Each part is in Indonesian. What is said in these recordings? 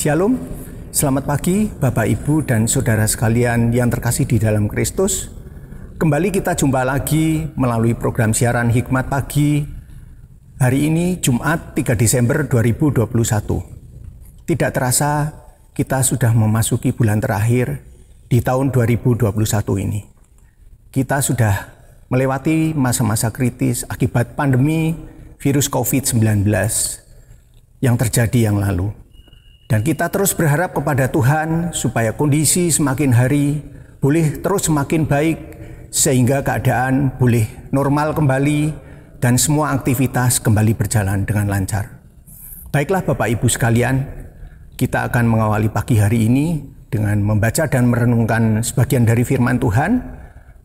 Shalom, selamat pagi Bapak Ibu dan Saudara sekalian yang terkasih di dalam Kristus. Kembali kita jumpa lagi melalui program siaran Hikmat Pagi hari ini Jumat 3 Desember 2021. Tidak terasa kita sudah memasuki bulan terakhir di tahun 2021 ini. Kita sudah melewati masa-masa kritis akibat pandemi virus COVID-19 yang terjadi yang lalu. Dan kita terus berharap kepada Tuhan supaya kondisi semakin hari boleh terus semakin baik sehingga keadaan boleh normal kembali dan semua aktivitas kembali berjalan dengan lancar. Baiklah Bapak Ibu sekalian, kita akan mengawali pagi hari ini dengan membaca dan merenungkan sebagian dari firman Tuhan.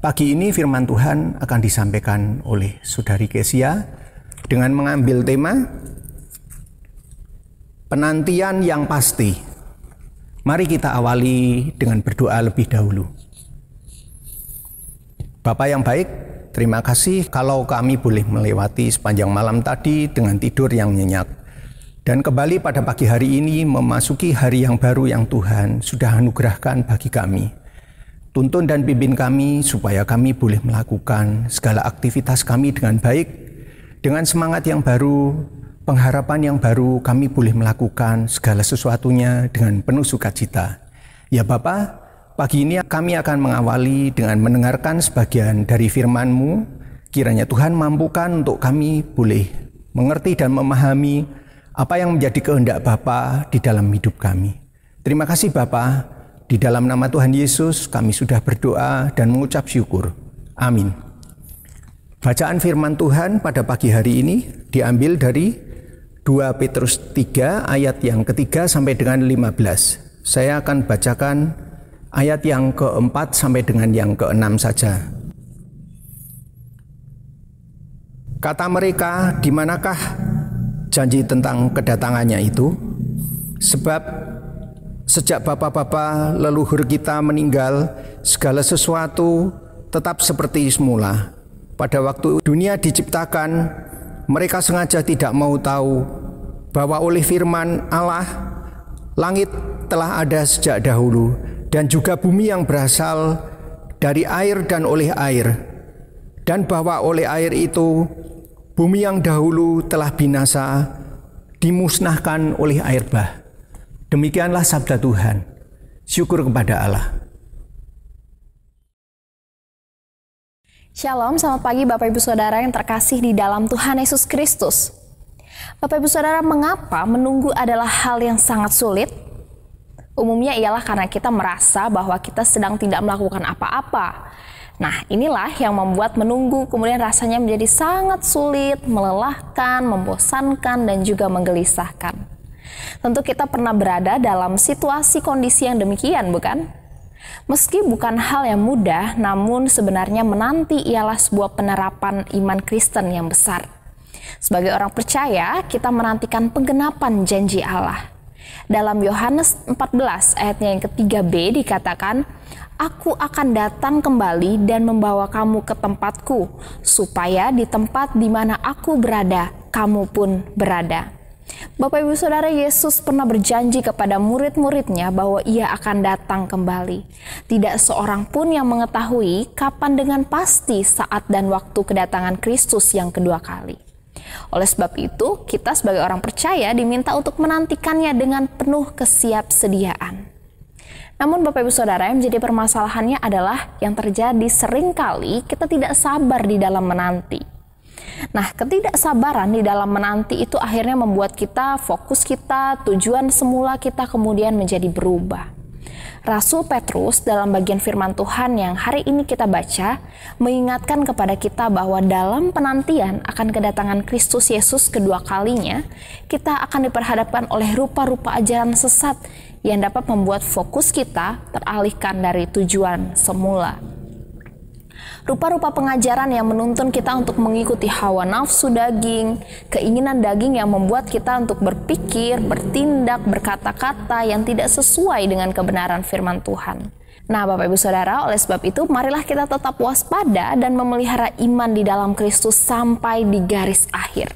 Pagi ini firman Tuhan akan disampaikan oleh Saudari Kesia dengan mengambil tema Penantian yang pasti. Mari kita awali dengan berdoa lebih dahulu. Bapak yang baik, terima kasih kalau kami boleh melewati sepanjang malam tadi dengan tidur yang nyenyak. Dan kembali pada pagi hari ini memasuki hari yang baru yang Tuhan sudah anugerahkan bagi kami. Tuntun dan pimpin kami supaya kami boleh melakukan segala aktivitas kami dengan baik, dengan semangat yang baru, pengharapan yang baru kami boleh melakukan segala sesuatunya dengan penuh sukacita. Ya Bapak, pagi ini kami akan mengawali dengan mendengarkan sebagian dari firman-Mu. Kiranya Tuhan mampukan untuk kami boleh mengerti dan memahami apa yang menjadi kehendak Bapa di dalam hidup kami. Terima kasih Bapa, di dalam nama Tuhan Yesus kami sudah berdoa dan mengucap syukur. Amin. Bacaan firman Tuhan pada pagi hari ini diambil dari 2 Petrus 3 ayat yang ketiga sampai dengan 15. Saya akan bacakan ayat yang keempat sampai dengan yang keenam saja. Kata mereka, di manakah janji tentang kedatangannya itu? Sebab sejak bapak-bapak leluhur kita meninggal, segala sesuatu tetap seperti semula. Pada waktu dunia diciptakan, mereka sengaja tidak mau tahu bahwa oleh firman Allah langit telah ada sejak dahulu dan juga bumi yang berasal dari air dan oleh air dan bahwa oleh air itu bumi yang dahulu telah binasa dimusnahkan oleh air bah. Demikianlah sabda Tuhan. Syukur kepada Allah. Shalom, selamat pagi Bapak Ibu Saudara yang terkasih di dalam Tuhan Yesus Kristus. Bapak Ibu Saudara, mengapa menunggu adalah hal yang sangat sulit? Umumnya ialah karena kita merasa bahwa kita sedang tidak melakukan apa-apa. Nah, inilah yang membuat menunggu kemudian rasanya menjadi sangat sulit, melelahkan, membosankan, dan juga menggelisahkan. Tentu kita pernah berada dalam situasi kondisi yang demikian, bukan? Meski bukan hal yang mudah, namun sebenarnya menanti ialah sebuah penerapan iman Kristen yang besar. Sebagai orang percaya, kita menantikan penggenapan janji Allah. Dalam Yohanes 14 ayatnya yang ketiga B dikatakan, Aku akan datang kembali dan membawa kamu ke tempatku, supaya di tempat di mana aku berada, kamu pun berada. Bapak Ibu Saudara Yesus pernah berjanji kepada murid-muridnya bahwa ia akan datang kembali. Tidak seorang pun yang mengetahui kapan dengan pasti saat dan waktu kedatangan Kristus yang kedua kali. Oleh sebab itu, kita sebagai orang percaya diminta untuk menantikannya dengan penuh kesiapsediaan. Namun Bapak Ibu Saudara yang menjadi permasalahannya adalah yang terjadi sering kali kita tidak sabar di dalam menanti. Nah, ketidaksabaran di dalam menanti itu akhirnya membuat kita fokus kita, tujuan semula kita kemudian menjadi berubah. Rasul Petrus dalam bagian firman Tuhan yang hari ini kita baca mengingatkan kepada kita bahwa dalam penantian akan kedatangan Kristus Yesus kedua kalinya, kita akan diperhadapkan oleh rupa-rupa ajaran sesat yang dapat membuat fokus kita teralihkan dari tujuan semula rupa-rupa pengajaran yang menuntun kita untuk mengikuti hawa nafsu daging, keinginan daging yang membuat kita untuk berpikir, bertindak, berkata-kata yang tidak sesuai dengan kebenaran firman Tuhan. Nah, Bapak Ibu Saudara, oleh sebab itu, marilah kita tetap waspada dan memelihara iman di dalam Kristus sampai di garis akhir.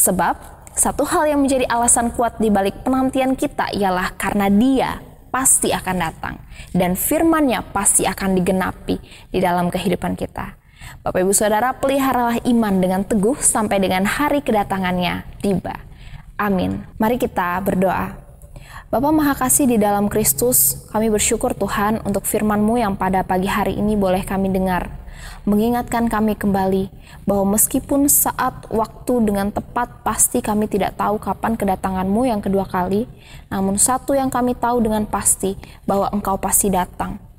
Sebab Satu hal yang menjadi alasan kuat di balik penantian kita ialah karena Dia pasti akan datang dan firman-Nya pasti akan digenapi di dalam kehidupan kita. Bapak Ibu Saudara, peliharalah iman dengan teguh sampai dengan hari kedatangannya tiba. Amin. Mari kita berdoa. Bapa Maha Kasih di dalam Kristus, kami bersyukur Tuhan untuk firman-Mu yang pada pagi hari ini boleh kami dengar. Mengingatkan kami kembali bahwa meskipun saat waktu dengan tepat pasti kami tidak tahu kapan kedatangan-Mu yang kedua kali, namun satu yang kami tahu dengan pasti bahwa Engkau pasti datang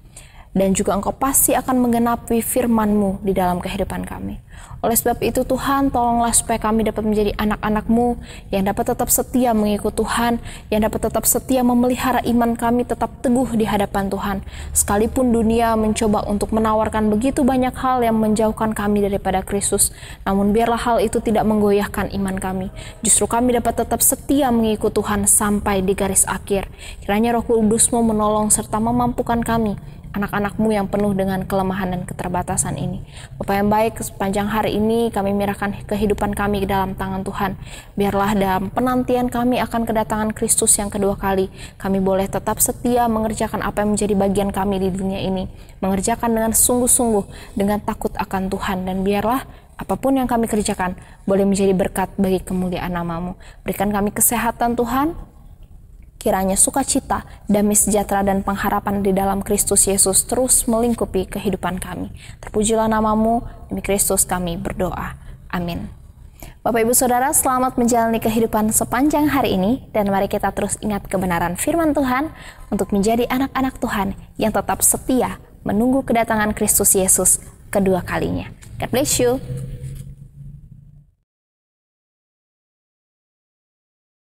dan juga engkau pasti akan menggenapi firman-Mu di dalam kehidupan kami. Oleh sebab itu Tuhan, tolonglah supaya kami dapat menjadi anak-anak-Mu yang dapat tetap setia mengikut Tuhan, yang dapat tetap setia memelihara iman kami tetap teguh di hadapan Tuhan. Sekalipun dunia mencoba untuk menawarkan begitu banyak hal yang menjauhkan kami daripada Kristus, namun biarlah hal itu tidak menggoyahkan iman kami. Justru kami dapat tetap setia mengikut Tuhan sampai di garis akhir. Kiranya roh kudus-Mu menolong serta memampukan kami anak-anakmu yang penuh dengan kelemahan dan keterbatasan ini. Bapak yang baik, sepanjang hari ini kami menyerahkan kehidupan kami ke dalam tangan Tuhan. Biarlah dalam penantian kami akan kedatangan Kristus yang kedua kali, kami boleh tetap setia mengerjakan apa yang menjadi bagian kami di dunia ini. Mengerjakan dengan sungguh-sungguh, dengan takut akan Tuhan. Dan biarlah apa pun yang kami kerjakan boleh menjadi berkat bagi kemuliaan namamu. Berikan kami kesehatan Tuhan, Kiranya sukacita, damai sejahtera dan pengharapan di dalam Kristus Yesus terus melingkupi kehidupan kami. Terpujilah namamu, demi Kristus kami berdoa. Amin. Bapak Ibu Saudara, selamat menjalani kehidupan sepanjang hari ini dan mari kita terus ingat kebenaran firman Tuhan untuk menjadi anak-anak Tuhan yang tetap setia menunggu kedatangan Kristus Yesus kedua kalinya. God bless you.